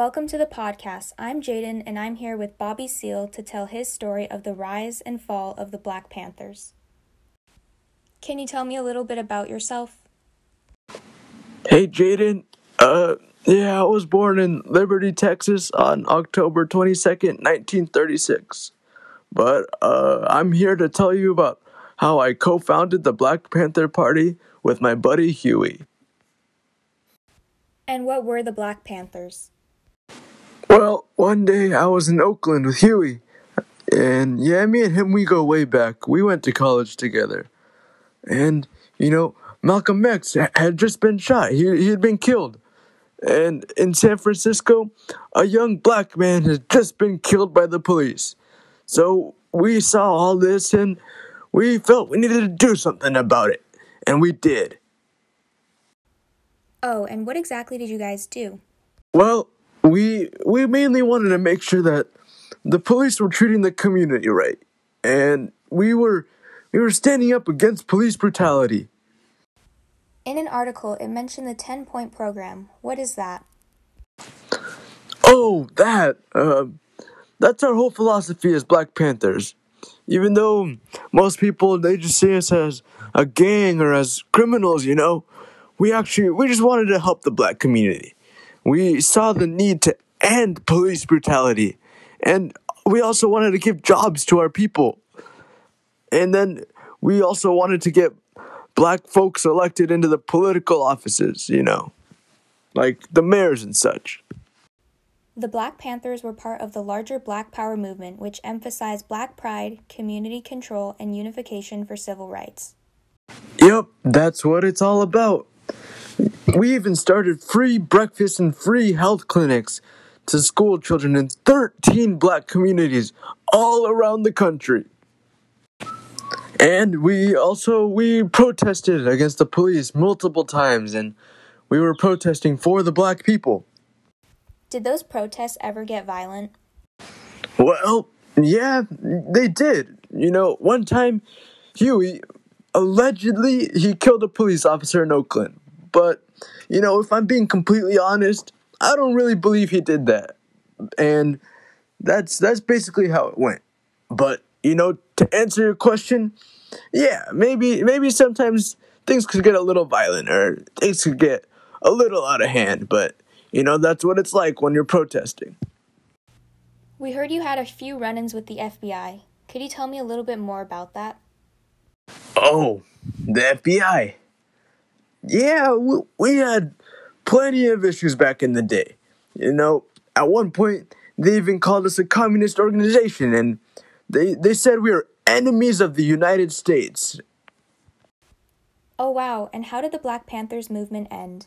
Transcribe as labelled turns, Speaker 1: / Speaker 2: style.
Speaker 1: Welcome to the podcast. I'm Jaden, and I'm here with Bobby Seale to tell his story of the rise and fall of the Black Panthers. Can you tell me a little bit about yourself?
Speaker 2: Hey, Jaden. Uh, yeah, I was born in Liberty, Texas on October 22nd, 1936. But, uh, I'm here to tell you about how I co founded the Black Panther Party with my buddy Huey.
Speaker 1: And what were the Black Panthers?
Speaker 2: Well, one day I was in Oakland with Huey. And yeah, me and him, we go way back. We went to college together. And, you know, Malcolm X had just been shot. He, he had been killed. And in San Francisco, a young black man had just been killed by the police. So we saw all this and we felt we needed to do something about it. And we did.
Speaker 1: Oh, and what exactly did you guys do?
Speaker 2: Well, we we mainly wanted to make sure that the police were treating the community right, and we were we were standing up against police brutality.
Speaker 1: In an article, it mentioned the 10 point program. What is that?
Speaker 2: Oh, that. Uh, that's our whole philosophy as Black Panthers. Even though most people they just see us as a gang or as criminals, you know, we actually we just wanted to help the black community. We saw the need to end police brutality. And we also wanted to give jobs to our people. And then we also wanted to get black folks elected into the political offices, you know, like the mayors and such.
Speaker 1: The Black Panthers were part of the larger Black Power movement, which emphasized black pride, community control, and unification for civil rights.
Speaker 2: Yep, that's what it's all about. We even started free breakfast and free health clinics to school children in 13 black communities all around the country. And we also we protested against the police multiple times and we were protesting for the black people.
Speaker 1: Did those protests ever get violent?
Speaker 2: Well, yeah, they did. You know, one time Huey allegedly he killed a police officer in Oakland. But, you know, if I'm being completely honest, I don't really believe he did that. And that's that's basically how it went. But, you know, to answer your question, yeah, maybe maybe sometimes things could get a little violent or things could get a little out of hand, but you know, that's what it's like when you're protesting.
Speaker 1: We heard you had a few run ins with the FBI. Could you tell me a little bit more about that?
Speaker 2: Oh, the FBI. Yeah, we, we had plenty of issues back in the day. You know, at one point, they even called us a communist organization and they, they said we were enemies of the United States.
Speaker 1: Oh, wow. And how did the Black Panthers movement end?